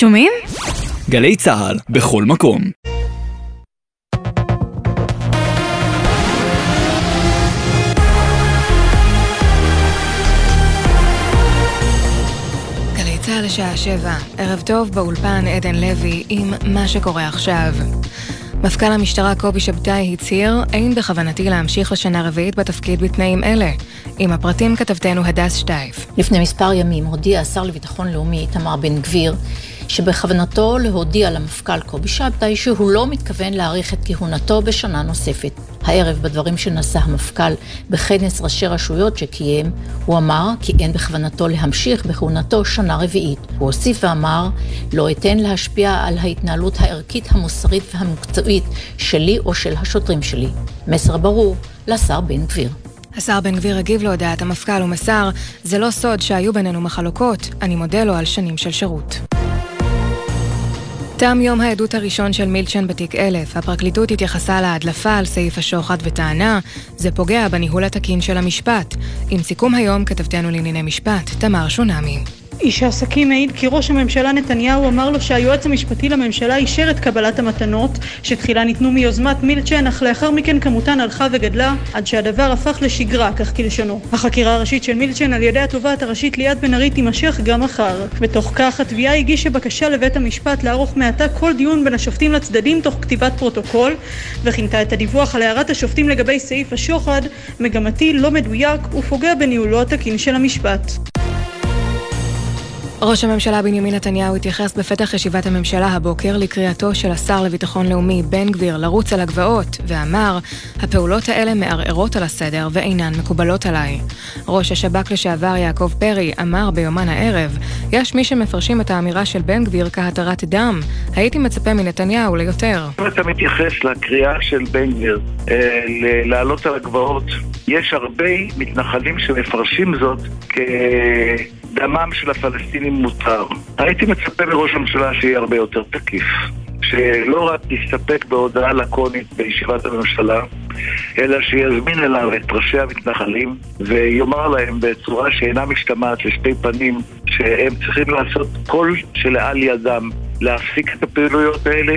שומעים? גלי צה"ל, בכל מקום. גלי צה"ל לשעה שבע, ערב טוב באולפן עדן לוי עם מה שקורה עכשיו. מפכ"ל המשטרה קובי שבתאי הצהיר, אין בכוונתי להמשיך לשנה רביעית בתפקיד בתנאים אלה. עם הפרטים כתבתנו הדס שטייף. לפני מספר ימים הודיע השר לביטחון לאומי איתמר בן גביר שבכוונתו להודיע למפכ"ל קובי שבתאי שהוא לא מתכוון להאריך את כהונתו בשנה נוספת. הערב, בדברים שנשא המפכ"ל בכנס ראשי רשויות שקיים, הוא אמר כי אין בכוונתו להמשיך בכהונתו שנה רביעית. הוא הוסיף ואמר, לא אתן להשפיע על ההתנהלות הערכית, המוסרית והמקצועית שלי או של השוטרים שלי. מסר ברור לשר בן גביר. השר בן גביר הגיב להודעת המפכ"ל ומסר, זה לא סוד שהיו בינינו מחלוקות, אני מודה לו על שנים של שירות. תם יום העדות הראשון של מילצ'ן בתיק 1000. הפרקליטות התייחסה להדלפה על סעיף השוחד וטענה, זה פוגע בניהול התקין של המשפט. עם סיכום היום, כתבתנו לענייני משפט, תמר שונמי. איש העסקים העיד כי ראש הממשלה נתניהו אמר לו שהיועץ המשפטי לממשלה אישר את קבלת המתנות שתחילה ניתנו מיוזמת מילצ'ן אך לאחר מכן כמותן הלכה וגדלה עד שהדבר הפך לשגרה, כך כלשונו. החקירה הראשית של מילצ'ן על ידי התובעת הראשית ליאת בן ארי תימשך גם מחר. בתוך כך התביעה הגישה בקשה לבית המשפט לערוך מעתה כל דיון בין השופטים לצדדים תוך כתיבת פרוטוקול וכינתה את הדיווח על הערת השופטים לגבי סעיף השוחד מגמתי, לא מדויק ופוגע בניהולו התקין של המשפט. ראש הממשלה בנימין נתניהו התייחס בפתח ישיבת הממשלה הבוקר לקריאתו של השר לביטחון לאומי בן גביר לרוץ על הגבעות, ואמר, הפעולות האלה מערערות על הסדר ואינן מקובלות עליי. ראש השב"כ לשעבר יעקב פרי אמר ביומן הערב, יש מי שמפרשים את האמירה של בן גביר כהתרת דם. הייתי מצפה מנתניהו ליותר. אם אתה מתייחס לקריאה של בן גביר אה, לעלות על הגבעות, יש הרבה מתנחלים שמפרשים זאת כ... דמם של הפלסטינים מותר. הייתי מצפה מראש הממשלה שיהיה הרבה יותר תקיף. שלא רק יסתפק בהודעה לקונית בישיבת הממשלה, אלא שיזמין אליו את ראשי המתנחלים ויאמר להם בצורה שאינה משתמעת לשתי פנים שהם צריכים לעשות כל שלאל ידם להפסיק את הפעילויות האלה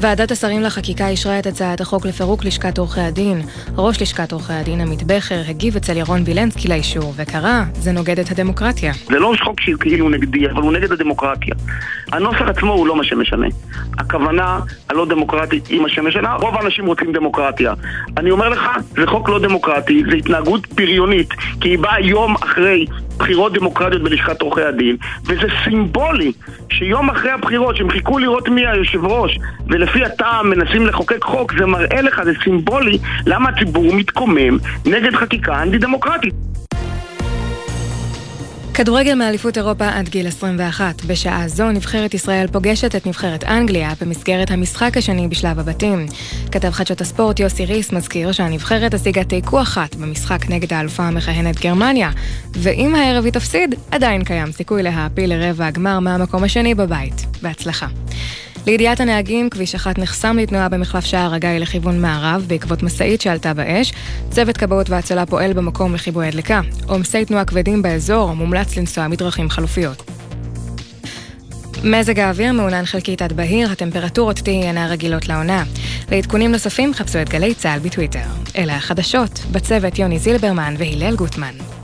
ועדת השרים לחקיקה אישרה את הצעת החוק לפירוק לשכת עורכי הדין. ראש לשכת עורכי הדין עמית בכר הגיב אצל ירון וילנסקי לאישור, וקרא, זה נוגד את הדמוקרטיה. זה לא חוק שכאילו נגדי, אבל הוא נגד הדמוקרטיה. הנוסח עצמו הוא לא מה שמשנה. הכוונה הלא דמוקרטית היא מה שמשנה. רוב האנשים רוצים דמוקרטיה. אני אומר לך, זה חוק לא דמוקרטי, זה התנהגות פריונית, כי היא באה יום אחרי בחירות דמוקרטיות בלשכת עורכי הדין, וזה סימבולי שיום אחרי הבחירות, שהם חיכו לראות מי היושב ראש, ולפי הטעם מנסים לחוקק חוק, זה מראה לך, זה סימבולי, למה הציבור מתקומם נגד חקיקה אנטי דמוקרטית. כדורגל מאליפות אירופה עד גיל 21. בשעה זו נבחרת ישראל פוגשת את נבחרת אנגליה במסגרת המשחק השני בשלב הבתים. כתב חדשות הספורט יוסי ריס מזכיר שהנבחרת השיגה תיקו אחת במשחק נגד האלופה המכהנת גרמניה, ואם הערב היא תפסיד, עדיין קיים סיכוי להעפיל לרבע הגמר מהמקום השני בבית. בהצלחה. לידיעת הנהגים, כביש אחת נחסם לתנועה במחלף שער הגיא לכיוון מערב בעקבות משאית שעלתה באש. צוות כבאות והצלה פועל במקום לכיבוי הדלקה. עומסי תנועה כבדים באזור, מומלץ לנסוע מדרכים חלופיות. מזג האוויר מעונן חלקית עד בהיר, הטמפרטורות תהיינה רגילות לעונה. לעדכונים נוספים חפשו את גלי צה"ל בטוויטר. אלה החדשות, בצוות יוני זילברמן והלל גוטמן.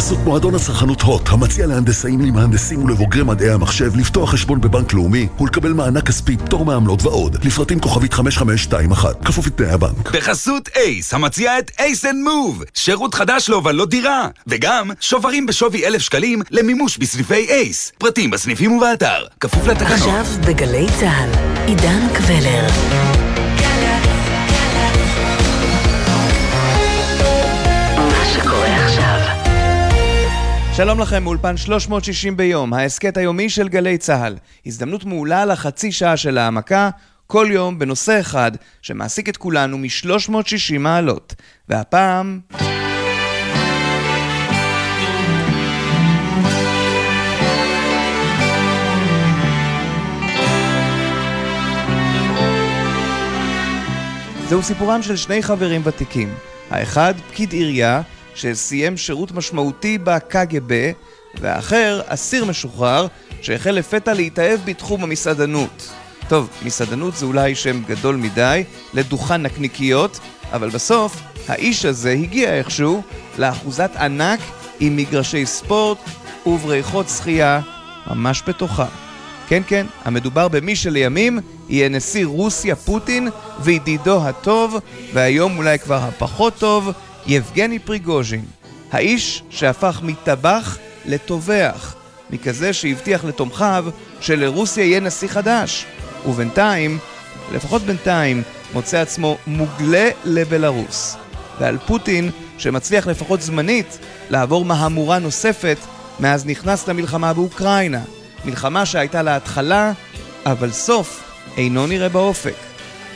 בחסות מועדון הצרכנות הוט, המציע להנדסאים, למהנדסים ולבוגרי מדעי המחשב לפתוח חשבון בבנק לאומי ולקבל מענק כספי, פטור מעמלות ועוד. לפרטים כוכבית 5521, כפוף לתנאי הבנק. בחסות אייס, המציע את ACE and Move, שירות חדש להובלות דירה, וגם שוברים בשווי אלף שקלים למימוש בסניפי אייס. פרטים בסניפים ובאתר, כפוף לתקנות. עכשיו בגלי צה"ל, עידן קבלר. שלום לכם מאולפן 360 ביום, ההסכת היומי של גלי צה"ל. הזדמנות מעולה לחצי שעה של העמקה, כל יום בנושא אחד שמעסיק את כולנו מ-360 מעלות. והפעם... זהו סיפורם של שני חברים ותיקים. האחד, פקיד עירייה, שסיים שירות משמעותי בקג"ב, והאחר, אסיר משוחרר, שהחל לפתע להתאהב בתחום המסעדנות. טוב, מסעדנות זה אולי שם גדול מדי לדוכן נקניקיות, אבל בסוף האיש הזה הגיע איכשהו לאחוזת ענק עם מגרשי ספורט ובריכות שחייה ממש בתוכה. כן, כן, המדובר במי שלימים יהיה נשיא רוסיה פוטין וידידו הטוב, והיום אולי כבר הפחות טוב, יבגני פריגוז'ין. האיש שהפך מטבח לטובח, מכזה שהבטיח לתומכיו שלרוסיה יהיה נשיא חדש. ובינתיים, לפחות בינתיים, מוצא עצמו מוגלה לבלארוס. ועל פוטין, שמצליח לפחות זמנית לעבור מהמורה נוספת מאז נכנס למלחמה באוקראינה. מלחמה שהייתה לה התחלה, אבל סוף אינו נראה באופק.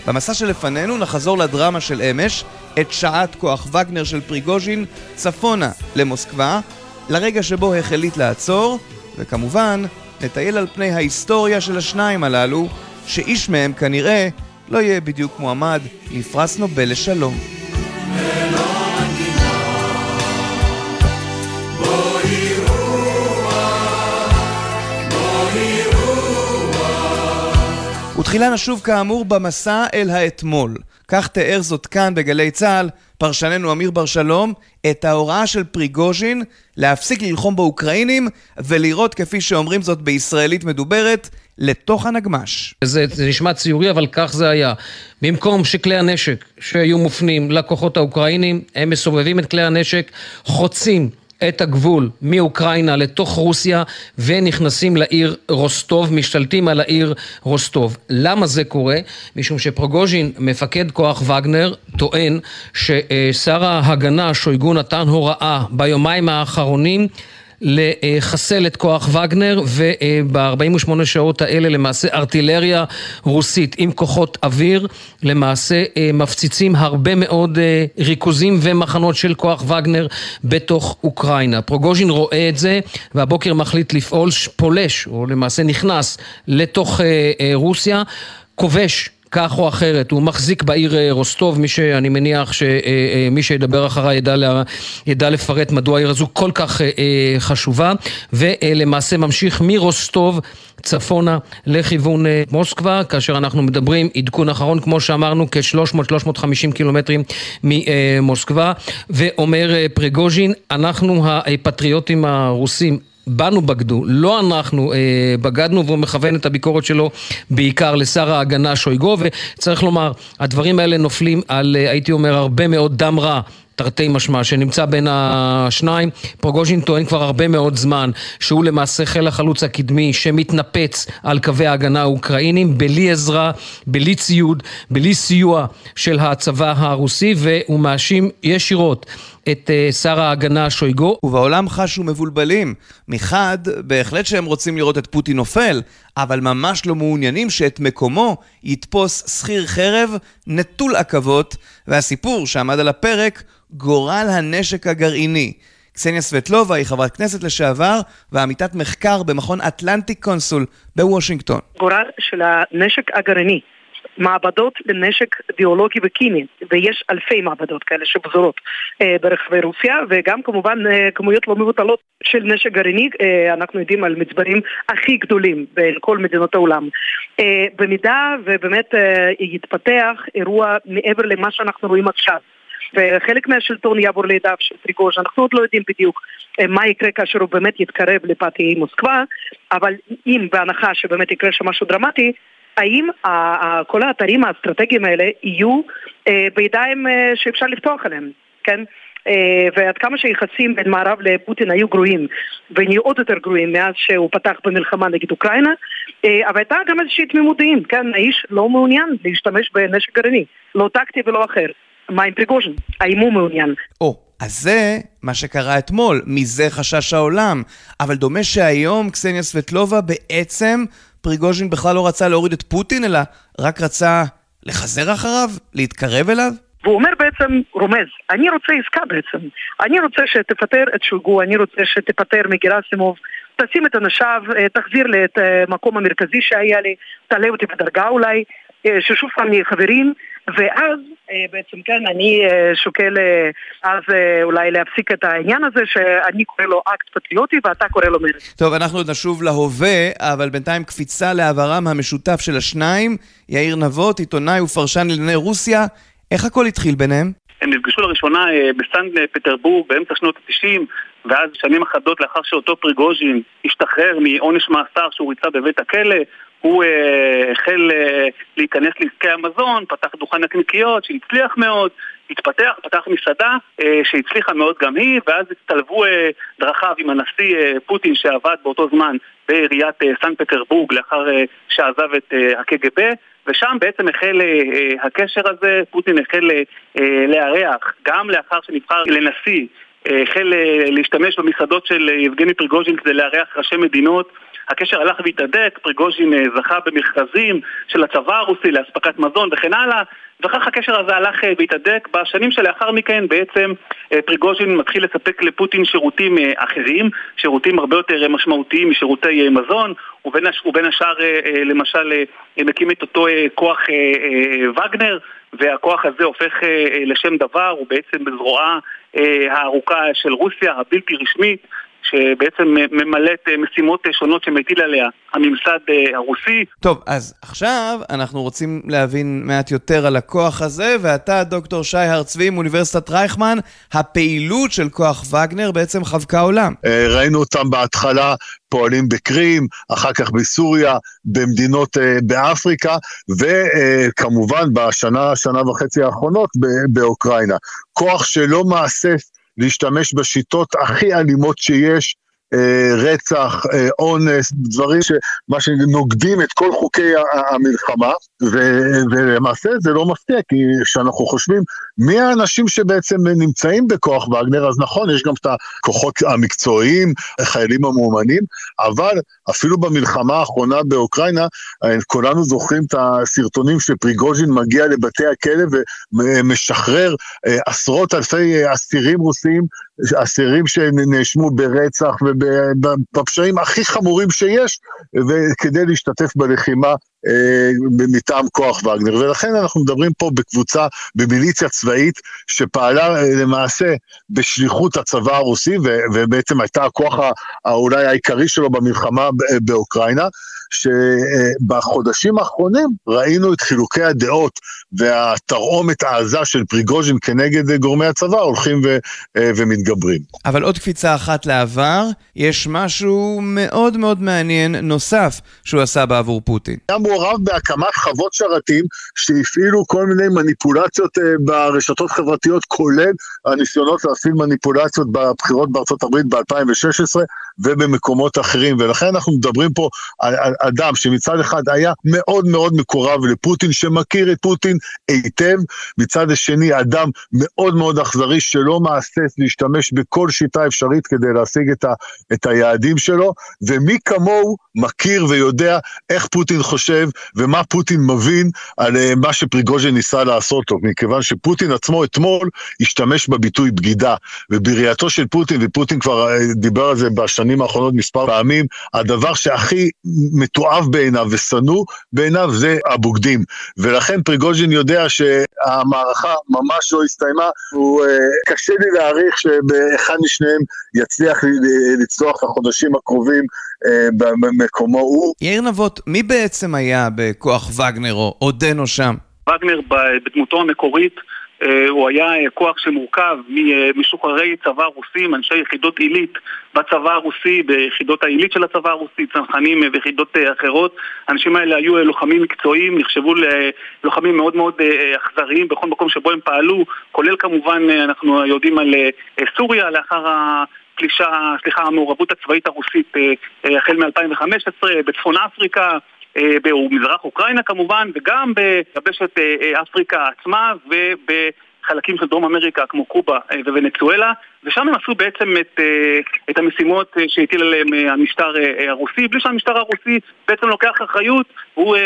במסע שלפנינו נחזור לדרמה של אמש, את שעת כוח וגנר של פריגוז'ין, צפונה למוסקבה, לרגע שבו החליט לעצור, וכמובן, נטייל על פני ההיסטוריה של השניים הללו, שאיש מהם כנראה לא יהיה בדיוק מועמד לפרס נובל לשלום. ותחילה נשוב כאמור במסע אל האתמול. כך תיאר זאת כאן בגלי צה"ל פרשננו אמיר בר שלום את ההוראה של פריגוז'ין להפסיק ללחום באוקראינים ולראות כפי שאומרים זאת בישראלית מדוברת לתוך הנגמש. זה, זה נשמע ציורי אבל כך זה היה. במקום שכלי הנשק שהיו מופנים לכוחות האוקראינים הם מסובבים את כלי הנשק חוצים את הגבול מאוקראינה לתוך רוסיה ונכנסים לעיר רוסטוב, משתלטים על העיר רוסטוב. למה זה קורה? משום שפרוגוז'ין, מפקד כוח וגנר, טוען ששר ההגנה שויגו נתן הוראה ביומיים האחרונים לחסל את כוח וגנר וב-48 שעות האלה למעשה ארטילריה רוסית עם כוחות אוויר למעשה אה, מפציצים הרבה מאוד אה, ריכוזים ומחנות של כוח וגנר בתוך אוקראינה. פרוגוז'ין רואה את זה והבוקר מחליט לפעול, פולש או למעשה נכנס לתוך אה, רוסיה, כובש כך או אחרת, הוא מחזיק בעיר אה, רוסטוב, מי שאני מניח שמי אה, אה, שידבר אחריי ידע, ידע לפרט מדוע העיר הזו כל כך חשובה, ולמעשה ממשיך מרוסטוב צפונה לכיוון מוסקבה, כאשר אנחנו מדברים, עדכון אחרון, כמו שאמרנו, כ-300-350 קילומטרים ממוסקבה, ואומר פריגוז'ין, אנחנו הפטריוטים הרוסים בנו בגדו, לא אנחנו אה, בגדנו, והוא מכוון את הביקורת שלו בעיקר לשר ההגנה שויגו, וצריך לומר, הדברים האלה נופלים על, אה, הייתי אומר, הרבה מאוד דם רע. תרתי משמע, שנמצא בין השניים. פרוגוז'ין טוען כבר הרבה מאוד זמן שהוא למעשה חיל החלוץ הקדמי שמתנפץ על קווי ההגנה האוקראינים בלי עזרה, בלי ציוד, בלי סיוע של הצבא הרוסי, והוא מאשים ישירות את uh, שר ההגנה שויגו. ובעולם חשו מבולבלים. מחד, בהחלט שהם רוצים לראות את פוטין נופל, אבל ממש לא מעוניינים שאת מקומו יתפוס שכיר חרב נטול עכבות, והסיפור שעמד על הפרק, גורל הנשק הגרעיני. קסניה סבטלובה היא חברת כנסת לשעבר ועמיתת מחקר במכון אטלנטיק קונסול בוושינגטון. גורל של הנשק הגרעיני מעבדות לנשק ביולוגי וקימי, ויש אלפי מעבדות כאלה שפזורות אה, ברחבי רוסיה, וגם כמובן אה, כמויות לא מבוטלות של נשק גרעיני, אה, אנחנו יודעים על מצברים הכי גדולים בין כל מדינות העולם. אה, במידה ובאמת אה, יתפתח אירוע מעבר למה שאנחנו רואים עכשיו. וחלק מהשלטון יעבור לידיו של פריגוז' אנחנו עוד לא יודעים בדיוק אה, מה יקרה כאשר הוא באמת יתקרב לפאתי מוסקבה, אבל אם בהנחה שבאמת יקרה שם משהו דרמטי, האם כל האתרים האסטרטגיים האלה יהיו אה, בידיים אה, שאפשר לפתוח עליהם, כן? אה, ועד כמה שהיחסים בין מערב לפוטין היו גרועים ונהיו עוד יותר גרועים מאז שהוא פתח במלחמה נגד אוקראינה אבל הייתה גם איזושהי תמימות דעים, כן? האיש לא מעוניין להשתמש בנשק גרעיני, לא טקטי ולא אחר. מה עם פריגוז'ין? האם הוא מעוניין? או, אז זה מה שקרה אתמול, מזה חשש העולם. אבל דומה שהיום קסניה סבטלובה בעצם פריגוז'ין בכלל לא רצה להוריד את פוטין, אלא רק רצה לחזר אחריו? להתקרב אליו? והוא אומר בעצם, רומז, אני רוצה עסקה בעצם. אני רוצה שתפטר את שוגו, אני רוצה שתפטר מגרסימוב, תשים את אנשיו, אה, תחזיר לי את המקום אה, המרכזי שהיה לי, תעלה אותי בדרגה אולי. ששוב פעם נהיה חברים, ואז בעצם כן, אני שוקל אז אולי להפסיק את העניין הזה שאני קורא לו אקט פטריוטי ואתה קורא לו מרד. טוב, אנחנו עוד נשוב להווה, אבל בינתיים קפיצה לעברם המשותף של השניים, יאיר נבות, עיתונאי ופרשן לענייני רוסיה, איך הכל התחיל ביניהם? הם נפגשו לראשונה בסנט פטרבורג באמצע שנות ה-90 ואז שנים אחדות לאחר שאותו פריגוז'ין השתחרר מעונש מאסר שהוא ריצה בבית הכלא הוא uh, החל uh, להיכנס לעסקי המזון, פתח דוכן הקניקיות שהצליח מאוד, התפתח, פתח מסעדה uh, שהצליחה מאוד גם היא, ואז הצטלבו uh, דרכיו עם הנשיא uh, פוטין שעבד באותו זמן בעיריית uh, סן פטרבורג לאחר uh, שעזב את uh, הקג"ב ושם בעצם החל uh, הקשר הזה, פוטין החל uh, לארח, גם לאחר שנבחר לנשיא, uh, החל uh, להשתמש במסעדות של יבגני פריגוז'ין כדי לארח ראשי מדינות הקשר הלך והתהדק, פריגוז'ין זכה במכרזים של הצבא הרוסי לאספקת מזון וכן הלאה וכך הקשר הזה הלך והתהדק. בשנים שלאחר מכן בעצם פריגוז'ין מתחיל לספק לפוטין שירותים אחרים, שירותים הרבה יותר משמעותיים משירותי מזון, ובין, הש... ובין השאר למשל מקים את אותו כוח וגנר, והכוח הזה הופך לשם דבר, הוא בעצם בזרועה הארוכה של רוסיה, הבלתי רשמית. שבעצם ממלאת משימות שונות שמטיל עליה הממסד הרוסי. טוב, אז עכשיו אנחנו רוצים להבין מעט יותר על הכוח הזה, ואתה, דוקטור שי הר צבי מאוניברסיטת רייכמן, הפעילות של כוח וגנר בעצם חבקה עולם. ראינו אותם בהתחלה פועלים בקרים, אחר כך בסוריה, במדינות באפריקה, וכמובן בשנה, שנה וחצי האחרונות באוקראינה. כוח שלא מאסף להשתמש בשיטות הכי אלימות שיש, רצח, אונס, דברים שמה שנוגדים את כל חוקי המלחמה, ולמעשה זה לא מפתיע, כי כשאנחנו חושבים מי האנשים שבעצם נמצאים בכוח וגנר, אז נכון, יש גם את הכוחות המקצועיים, החיילים המאומנים, אבל אפילו במלחמה האחרונה באוקראינה, כולנו זוכרים את הסרטונים שפריגוז'ין מגיע לבתי הכלא ומשחרר עשרות אלפי אסירים רוסיים, אסירים שנאשמו ברצח ובפשעים הכי חמורים שיש, וכדי להשתתף בלחימה מטעם כוח וגנר, ולכן אנחנו מדברים פה בקבוצה, במיליציה צבאית, שפעלה למעשה בשליחות הצבא הרוסי, ובעצם הייתה הכוח אולי העיקרי שלו במלחמה באוקראינה, שבחודשים האחרונים ראינו את חילוקי הדעות והתרעומת העזה של פריגוז'ין כנגד גורמי הצבא הולכים ו, ומתגברים. אבל עוד קפיצה אחת לעבר, יש משהו מאוד מאוד מעניין נוסף שהוא עשה בעבור פוטין. היה מעורב בהקמת חוות שרתים שהפעילו כל מיני מניפולציות ברשתות חברתיות, כולל הניסיונות להפעיל מניפולציות בבחירות בארצות הברית ב-2016 ובמקומות אחרים, ולכן אנחנו מדברים פה על, על אדם שמצד אחד היה מאוד מאוד מקורב לפוטין, שמכיר את פוטין היטב, מצד השני אדם מאוד מאוד אכזרי שלא מהסס להשתמש בכל שיטה אפשרית כדי להשיג את, ה, את היעדים שלו, ומי כמוהו מכיר ויודע איך פוטין חושב ומה פוטין מבין על מה שפריגוז'ין ניסה לעשות לו, מכיוון שפוטין עצמו אתמול השתמש בביטוי בגידה, ובראייתו של פוטין, ופוטין כבר דיבר על זה בשנים האחרונות מספר פעמים, הדבר שהכי מתועב בעיניו ושנוא בעיניו זה הבוגדים, ולכן פריגוז'ין יודע שהמערכה ממש לא הסתיימה, הוא קשה לי להעריך שבאחד משניהם יצליח לצלוח את החודשים הקרובים במקומו הוא. יאיר נבות, מי בעצם היה בכוח וגנר או עודנו שם? וגנר בדמותו המקורית הוא היה כוח שמורכב ממשוחררי צבא רוסים, אנשי יחידות עילית בצבא הרוסי, ביחידות העילית של הצבא הרוסי, צנחנים ויחידות אחרות. האנשים האלה היו לוחמים מקצועיים, נחשבו ללוחמים מאוד מאוד אכזריים בכל מקום שבו הם פעלו, כולל כמובן, אנחנו יודעים על סוריה לאחר ה... פלישה, סליחה, המעורבות הצבאית הרוסית החל מ-2015, בצפון אפריקה, במזרח אוקראינה כמובן, וגם ביבשת אפריקה עצמה ובחלקים של דרום אמריקה כמו קובה וונצואלה, ושם הם עשו בעצם את, את המשימות שהטיל עליהם המשטר הרוסי, בלי שהמשטר הרוסי בעצם לוקח אחריות, הוא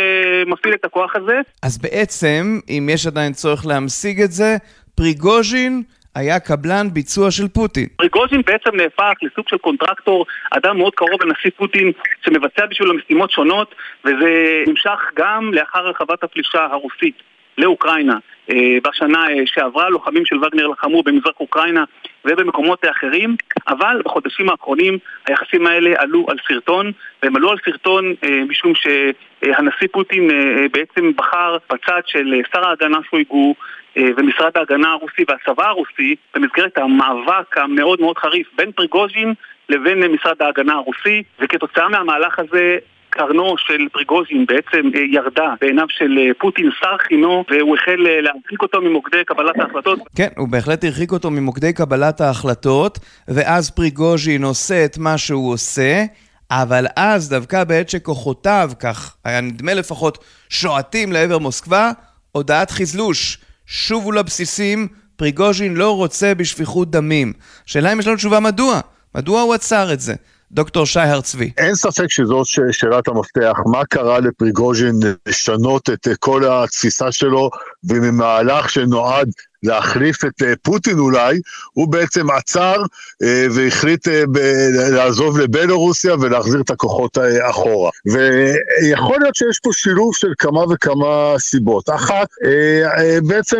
מפעיל את הכוח הזה. אז בעצם, אם יש עדיין צורך להמשיג את זה, פריגוז'ין היה קבלן ביצוע של פוטין. פריגוז'ין בעצם נהפך לסוג של contractor, אדם מאוד קרוב לנשיא פוטין, שמבצע בשבילו משימות שונות, וזה נמשך גם לאחר הרחבת הפלישה הרוסית לאוקראינה. אה, בשנה אה, שעברה לוחמים של וגנר לחמו במזרח אוקראינה ובמקומות אחרים, אבל בחודשים האחרונים היחסים האלה עלו על סרטון, והם עלו על סרטון אה, משום שהנשיא פוטין בעצם בחר בצד של שר ההגנה שויגו ומשרד ההגנה הרוסי והצבא הרוסי במסגרת המאבק המאוד מאוד חריף בין פריגוז'ין לבין משרד ההגנה הרוסי, וכתוצאה מהמהלך הזה קרנו של פריגוז'ין בעצם אה, ירדה בעיניו של אה, פוטין שר חינו והוא החל אה, להרחיק אותו ממוקדי קבלת ההחלטות. כן, הוא בהחלט הרחיק אותו ממוקדי קבלת ההחלטות ואז פריגוז'ין עושה את מה שהוא עושה אבל אז דווקא בעת שכוחותיו, כך היה נדמה לפחות, שועטים לעבר מוסקבה, הודעת חזלוש, שובו לבסיסים, פריגוז'ין לא רוצה בשפיכות דמים. שאלה אם יש לנו תשובה מדוע? מדוע הוא עצר את זה? דוקטור שי הר צבי. אין ספק שזאת שאלת המפתח, מה קרה לפריגוז'ין לשנות את כל התפיסה שלו וממהלך שנועד להחליף את אה, פוטין אולי, הוא בעצם עצר אה, והחליט אה, לעזוב לבלורוסיה ולהחזיר את הכוחות אחורה. ויכול להיות שיש פה שילוב של כמה וכמה סיבות. אחת, בעצם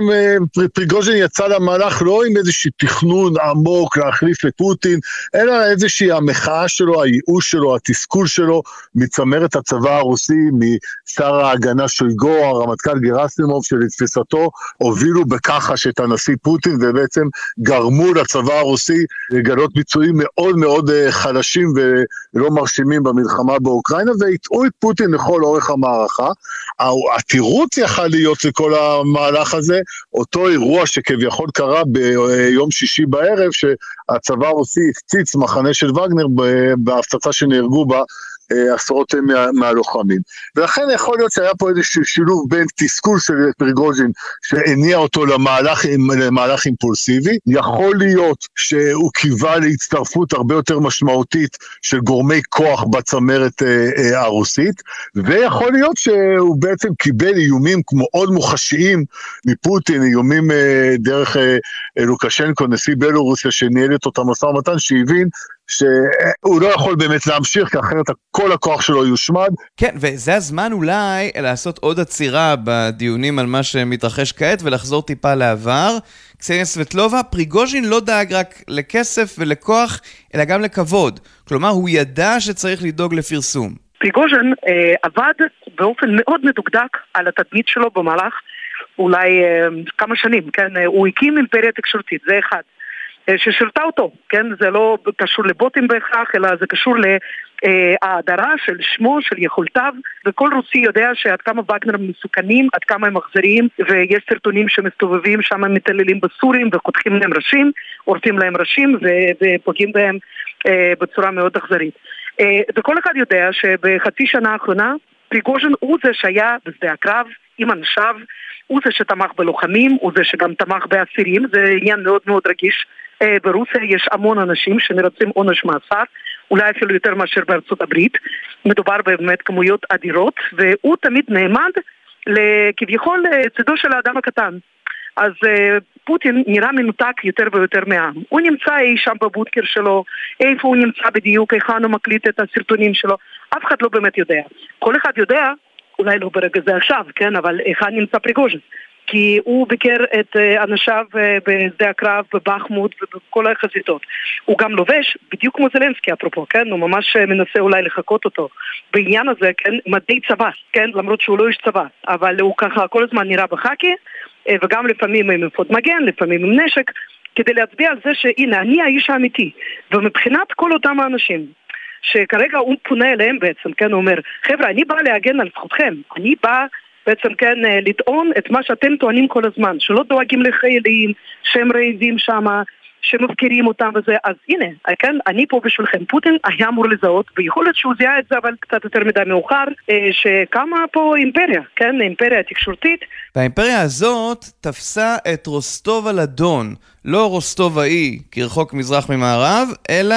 פריגוז'ין יצא למהלך לא עם איזשהו תכנון עמוק להחליף את פוטין, אלא איזושהי המחאה שלו, הייאוש שלו, התסכול שלו מצמרת הצבא הרוסי, משר ההגנה שויגו, הרמטכ"ל גרסימוב, שלתפיסתו הובילו בככה ש... את הנשיא פוטין ובעצם גרמו לצבא הרוסי לגלות ביצועים מאוד מאוד אה, חלשים ולא מרשימים במלחמה באוקראינה והטעו את פוטין לכל אורך המערכה. התירוץ יכל להיות לכל המהלך הזה, אותו אירוע שכביכול קרה ביום שישי בערב, שהצבא הרוסי הפציץ מחנה של וגנר בהפצצה שנהרגו בה אה, עשרות מה, מהלוחמים. ולכן יכול להיות שהיה פה איזשהו שילוב בין תסכול של פריגוז'ין שהניע אותו למהלך, למהלך אימפולסיבי, יכול להיות שהוא קיווה להצטרפות הרבה יותר משמעותית של גורמי כוח בצמרת אה, אה, הרוסית, ויכול להיות שהוא בעצם קיבל איומים מאוד מוחשיים מפוטין, איומים אה, דרך אה, לוקשנקו, נשיא בלורוסיה, שניהל את אותה משא ומתן, שהבין שהוא לא יכול באמת להמשיך, כי אחרת כל הכוח שלו יושמד. כן, וזה הזמן אולי לעשות עוד עצירה בדיונים על מה שמתרחש כעת ולחזור טיפה לעבר. קסניה סבטלובה, פריגוז'ין לא דאג רק לכסף ולכוח, אלא גם לכבוד. כלומר, הוא ידע שצריך לדאוג לפרסום. פריגוז'ין אה, עבד באופן מאוד מדוקדק על התדמית שלו במהלך אולי אה, כמה שנים, כן? הוא הקים אימפריה תקשורתית, זה אחד. אה, ששירתה אותו, כן? זה לא קשור לבוטים בהכרח, אלא זה קשור להאדרה של שמו, של יכולתיו, וכל רוסי יודע שעד כמה וגנר מסוכנים, עד כמה הם אכזריים, ויש סרטונים שמסתובבים שם, מתעללים בסורים וחותכים להם ראשים, עורפים להם ראשים ופוגעים בהם אה, בצורה מאוד אכזרית. אה, וכל אחד יודע שבחצי שנה האחרונה פריגוז'ין הוא זה שהיה בשדה הקרב עם אנשיו, הוא זה שתמך בלוחמים, הוא זה שגם תמך באסירים, זה עניין מאוד מאוד רגיש ברוסיה יש המון אנשים שמרצים עונש מאסר, אולי אפילו יותר מאשר בארצות הברית. מדובר באמת כמויות אדירות, והוא תמיד נעמד כביכול לצידו של האדם הקטן. אז uh, פוטין נראה מנותק יותר ויותר מהעם. הוא נמצא אי שם בבודקר שלו, איפה הוא נמצא בדיוק, היכן הוא מקליט את הסרטונים שלו, אף אחד לא באמת יודע. כל אחד יודע, אולי לא ברגע זה עכשיו, כן, אבל היכן נמצא פריגוז'ין. כי הוא ביקר את אה, אנשיו אה, בשדה הקרב, בבחמוד ובכל החזיתות. הוא גם לובש, בדיוק כמו זלנסקי אפרופו, כן? הוא ממש אה, מנסה אולי לחקות אותו. בעניין הזה, כן? מדי צבא, כן? למרות שהוא לא איש צבא, אבל הוא ככה כל הזמן נראה בחאקי, וגם לפעמים עם אפוד מגן, לפעמים עם נשק, כדי להצביע על זה שהנה, אני האיש האמיתי. ומבחינת כל אותם האנשים, שכרגע הוא פונה אליהם בעצם, כן? הוא אומר, חבר'ה, אני בא להגן על זכותכם, אני בא... בעצם כן אה, לטעון את מה שאתם טוענים כל הזמן, שלא דואגים לחיילים, שהם רעבים שם, שמפקירים אותם וזה, אז הנה, אה, כן, אני פה בשבילכם. פוטין היה אמור לזהות, ויכול להיות שהוא זיהה את זה, אבל קצת יותר מדי מאוחר, אה, שקמה פה אימפריה, כן, אימפריה תקשורתית. והאימפריה הזאת תפסה את רוסטוב על אדון, לא רוסטוב האי, כרחוק מזרח ממערב, אלא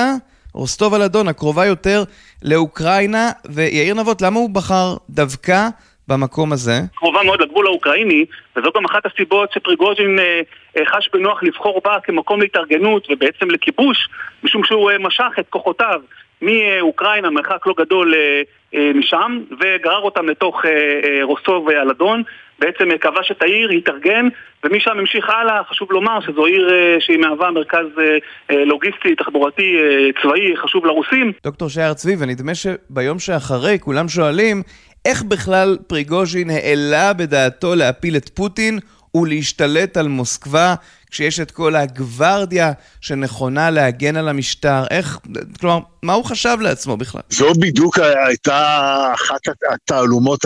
רוסטוב על אדון, הקרובה יותר לאוקראינה. ויאיר נבות, למה הוא בחר דווקא במקום הזה? קרובה מאוד לגבול האוקראיני, וזו גם אחת הסיבות שפריגוז'ין אה, אה, חש בנוח לבחור בה כמקום להתארגנות ובעצם לכיבוש, משום שהוא אה, משך את כוחותיו מאוקראינה, מרחק לא גדול אה, אה, משם, וגרר אותם לתוך אה, אה, רוסוב אלדון. בעצם אה, כבש את העיר, התארגן, ומשם המשיך הלאה, חשוב לומר שזו עיר אה, שהיא מהווה מרכז אה, לוגיסטי, תחבורתי, צבאי, חשוב לרוסים. דוקטור שער צבי, ונדמה שביום שאחרי כולם שואלים איך בכלל פריגוז'ין העלה בדעתו להפיל את פוטין ולהשתלט על מוסקבה כשיש את כל הגווארדיה שנכונה להגן על המשטר? איך, כלומר, מה הוא חשב לעצמו בכלל? זו בדיוק הייתה אחת התעלומות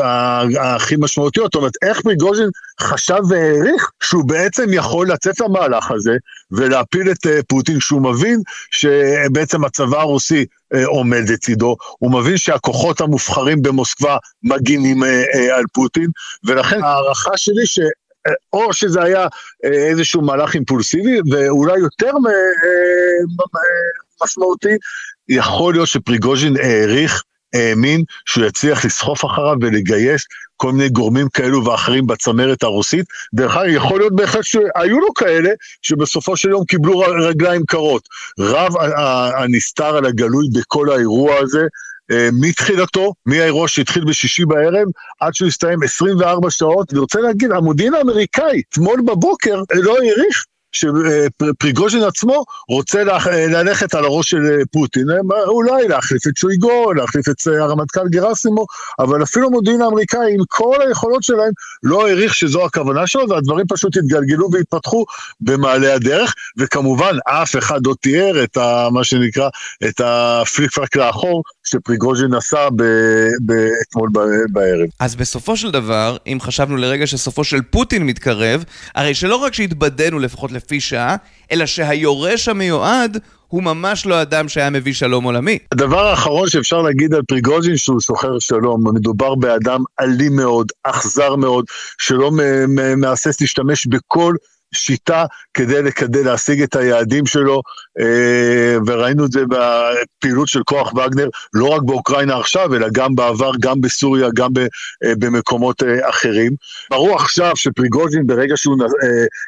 הכי משמעותיות. זאת אומרת, איך פריגוז'ין חשב והעריך שהוא בעצם יכול לצאת למהלך הזה ולהפיל את אה, פוטין, כשהוא מבין שבעצם הצבא הרוסי אה, עומד לצידו, הוא מבין שהכוחות המובחרים במוסקבה מגינים אה, על פוטין, ולכן ההערכה שלי ש... או שזה היה אה, איזשהו מהלך אימפולסיבי, ואולי יותר אה, משמעותי, יכול להיות שפריגוז'ין העריך, האמין שהוא יצליח לסחוף אחריו ולגייס כל מיני גורמים כאלו ואחרים בצמרת הרוסית. דרך אגב, יכול להיות בהחלט שהיו לו כאלה שבסופו של יום קיבלו רגליים קרות. רב הנסתר על הגלוי בכל האירוע הזה אה, מתחילתו, מהאירוע שהתחיל בשישי בערב, עד שהוא הסתיים 24 שעות, ואני רוצה להגיד, המודיעין האמריקאי, אתמול בבוקר, לא העריך שפריגוז'ין עצמו רוצה ללכת על הראש של פוטין, אולי להחליף את שויגו, להחליף את הרמטכ"ל גרסימו, אבל אפילו המודיעין האמריקאי עם כל היכולות שלהם לא העריך שזו הכוונה שלו, והדברים פשוט התגלגלו והתפתחו במעלה הדרך, וכמובן אף אחד לא תיאר את ה, מה שנקרא, את הפליק פלק לאחור שפריגוז'ין עשה אתמול בערב. אז בסופו של דבר, אם חשבנו לרגע שסופו של פוטין מתקרב, הרי שלא רק שהתבדינו לפחות לפי שעה, אלא שהיורש המיועד הוא ממש לא אדם שהיה מביא שלום עולמי. הדבר האחרון שאפשר להגיד על פריגוז'ין שהוא שוחר שלום, מדובר באדם אלים מאוד, אכזר מאוד, שלא מהסס להשתמש בכל שיטה כדי לקדם, להשיג את היעדים שלו, אה, וראינו את זה בפעילות של כוח וגנר, לא רק באוקראינה עכשיו, אלא גם בעבר, גם בסוריה, גם אה, במקומות אה, אחרים. ברור עכשיו שפריגוז'ין, ברגע שהוא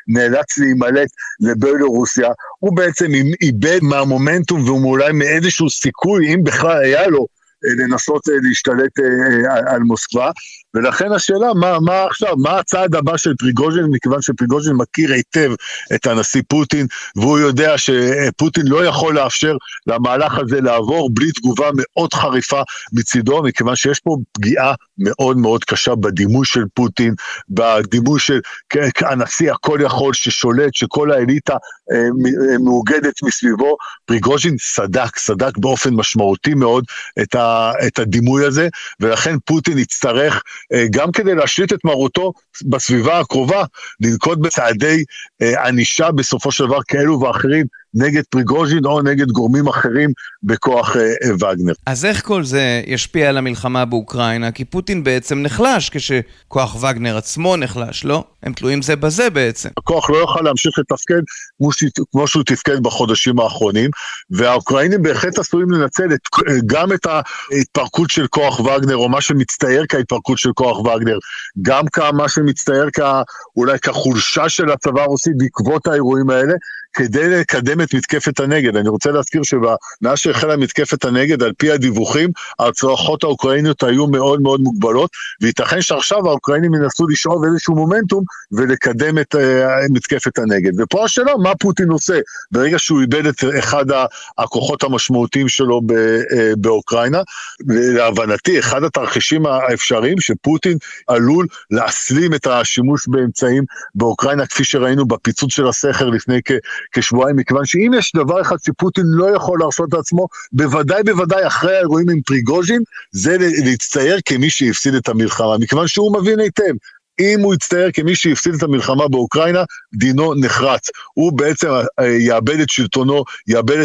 נאלץ להימלט לבלורוסיה, הוא בעצם איבד מהמומנטום ואולי מאיזשהו סיכוי, אם בכלל היה לו, לנסות להשתלט על מוסקבה, ולכן השאלה, מה, מה עכשיו, מה הצעד הבא של פריגוז'ין, מכיוון שפריגוז'ין מכיר היטב את הנשיא פוטין, והוא יודע שפוטין לא יכול לאפשר למהלך הזה לעבור בלי תגובה מאוד חריפה מצידו, מכיוון שיש פה פגיעה מאוד מאוד קשה בדימוי של פוטין, בדימוי של הנשיא הכל יכול ששולט, שכל האליטה מאוגדת מסביבו. פריגוז'ין סדק, סדק באופן משמעותי מאוד את, ה, את הדימוי הזה, ולכן פוטין יצטרך אה, גם כדי להשליט את מרותו בסביבה הקרובה, לנקוט בצעדי אה, ענישה בסופו של דבר כאלו ואחרים נגד פריגוז'ין או נגד גורמים אחרים בכוח אה, אה, וגנר. אז איך כל זה ישפיע על המלחמה באוקראינה? כי פוטין בעצם נחלש כשכוח וגנר עצמו נחלש, לא? הם תלויים זה בזה בעצם. הכוח לא יוכל להמשיך לתפקד כמו שהוא תפקד בחודשים האחרונים, והאוקראינים בהחלט עשויים לנצל את, גם את ההתפרקות של כוח וגנר, או מה שמצטייר כהתפרקות של כוח וגנר, גם כמה שמצטייר כ... אולי כחולשה של הצבא הרוסי בעקבות האירועים האלה, כדי לקדם את מתקפת הנגד. אני רוצה להזכיר שמאז שהחלה מתקפת הנגד, על פי הדיווחים, ההצלחות האוקראיניות היו מאוד מאוד מוגבלות, וייתכן שעכשיו האוקראינים ינסו לשאוב איזשהו מומנטום ולקדם את uh, מתקפת הנגד. ופה השאלה, מה פוטין עושה ברגע שהוא איבד את אחד הכוחות המשמעותיים שלו ב, uh, באוקראינה? להבנתי, אחד התרחישים האפשריים שפוטין עלול להסלים את השימוש באמצעים באוקראינה, כפי שראינו בפיצוץ של הסכר לפני כ... כשבועיים, מכיוון שאם יש דבר אחד שפוטין לא יכול להרשות לעצמו, בוודאי בוודאי אחרי האירועים עם פריגוז'ין, זה להצטייר כמי שהפסיד את המלחמה, מכיוון שהוא מבין היטב אם הוא יצטייר כמי שהפסיד את המלחמה באוקראינה, דינו נחרץ. הוא בעצם אה, יאבד את שלטונו, יאבד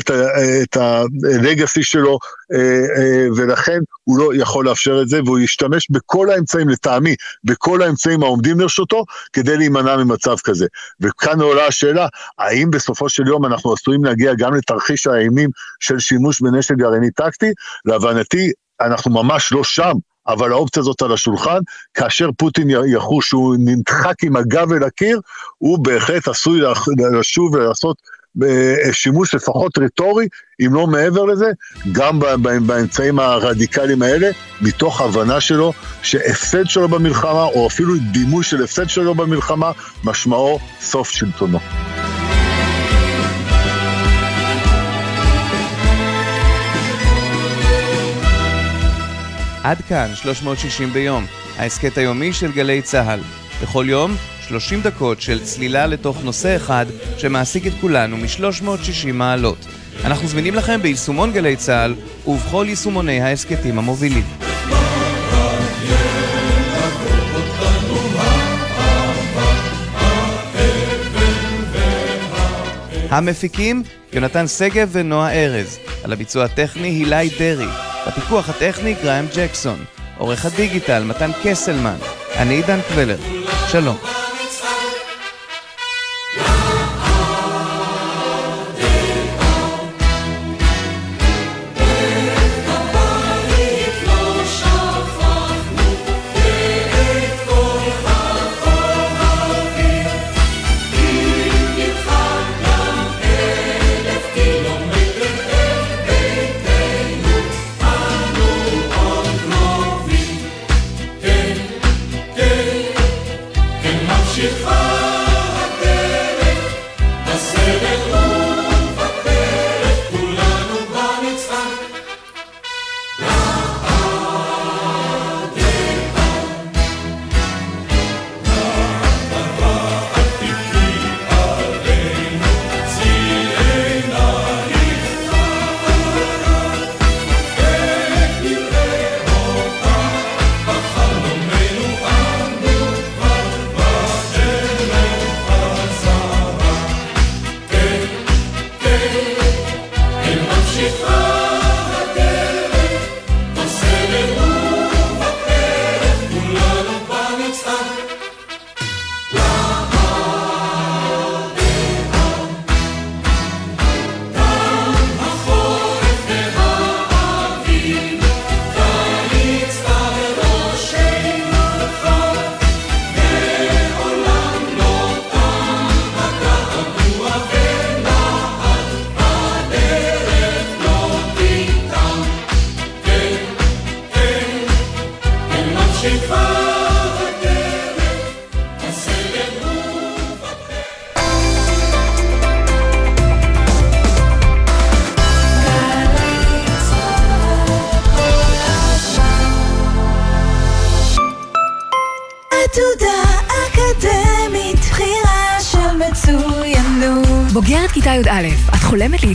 את הלגאסי שלו, אה, אה, ולכן הוא לא יכול לאפשר את זה, והוא ישתמש בכל האמצעים, לטעמי, בכל האמצעים העומדים לרשותו, כדי להימנע ממצב כזה. וכאן עולה השאלה, האם בסופו של יום אנחנו עשויים להגיע גם לתרחיש האימים של שימוש בנשק גרעיני טקטי? להבנתי, אנחנו ממש לא שם. אבל האופציה הזאת על השולחן, כאשר פוטין יחוש שהוא נדחק עם הגב אל הקיר, הוא בהחלט עשוי לשוב ולעשות אה, שימוש לפחות רטורי, אם לא מעבר לזה, גם באמצעים הרדיקליים האלה, מתוך הבנה שלו שהפסד שלו במלחמה, או אפילו דימוי של הפסד שלו במלחמה, משמעו סוף שלטונו. עד כאן 360 ביום, ההסכת היומי של גלי צה"ל. בכל יום 30 דקות של צלילה לתוך נושא אחד שמעסיק את כולנו מ-360 מעלות. אנחנו זמינים לכם ביישומון גלי צה"ל ובכל יישומוני ההסכתים המובילים. המפיקים יונתן שגב ונועה ארז, על הביצוע הטכני הילי דרעי, בפיקוח הטכני גריים ג'קסון, עורך הדיגיטל מתן קסלמן, אני עידן קבלר, שלום.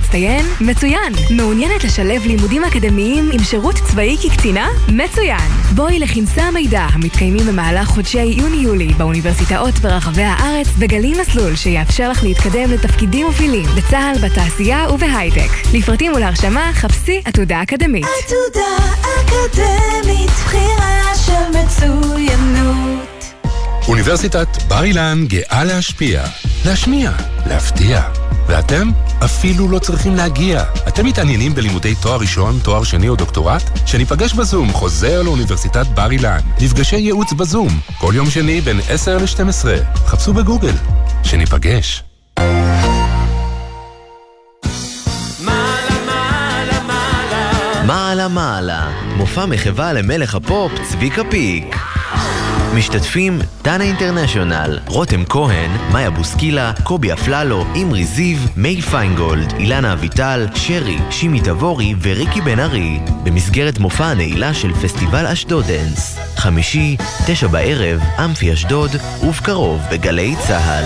מצטיין? מצוין. מעוניינת לשלב לימודים אקדמיים עם שירות צבאי כקצינה? מצוין. בואי לכנסי המידע המתקיימים במהלך חודשי יוני-יולי באוניברסיטאות ברחבי הארץ וגלי מסלול שיאפשר לך להתקדם לתפקידים מובילים בצה"ל, בתעשייה ובהייטק. לפרטים ולהרשמה חפשי עתודה אקדמית. עתודה אקדמית, בחירה של מצוינות. אוניברסיטת בר אילן גאה להשפיע, להשמיע, להפתיע. ואתם אפילו לא צריכים להגיע. אתם מתעניינים בלימודי תואר ראשון, תואר שני או דוקטורט? שניפגש בזום חוזר לאוניברסיטת בר אילן. נפגשי ייעוץ בזום, כל יום שני בין 10 ל-12. חפשו בגוגל. שניפגש. מעלה מעלה, מופע מחווה למלך הפופ צביקה פיק. משתתפים דנה אינטרנשיונל, רותם כהן, מאיה בוסקילה, קובי אפללו, אמרי זיו, מי פיינגולד, אילנה אביטל, שרי, שימי תבורי וריקי בן ארי, במסגרת מופע הנעילה של פסטיבל אשדודנס. חמישי, תשע בערב, אמפי אשדוד, ובקרוב בגלי צה"ל.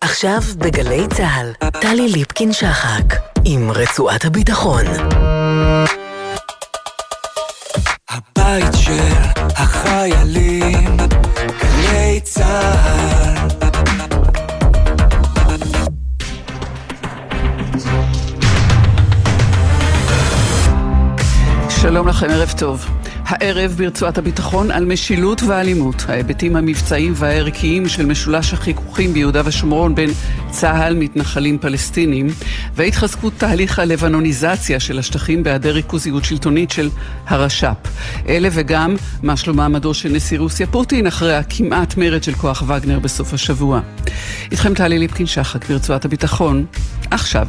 עכשיו בגלי צה"ל, טלי ליפקין-שחק, עם רצועת הביטחון. לכם, ערב טוב. הערב ברצועת הביטחון על משילות ואלימות, ההיבטים המבצעיים והערכיים של משולש החיכוכים ביהודה ושומרון בין צה"ל, מתנחלים פלסטינים, והתחזקות תהליך הלבנוניזציה של השטחים בהיעדר ריכוזיות שלטונית של הרש"פ. אלה וגם מה שלום מעמדו של נשיא רוסיה פוטין אחרי הכמעט מרד של כוח וגנר בסוף השבוע. איתכם טלי ליפקין שחק ברצועת הביטחון, עכשיו.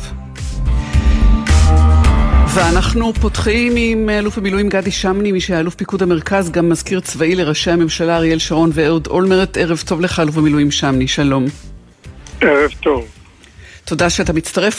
ואנחנו פותחים עם אלוף המילואים גדי שמני, מי שהיה אלוף פיקוד המרכז, גם מזכיר צבאי לראשי הממשלה אריאל שרון ואהוד אולמרט. ערב טוב לך, אלוף המילואים שמני, שלום. ערב טוב. תודה שאתה מצטרף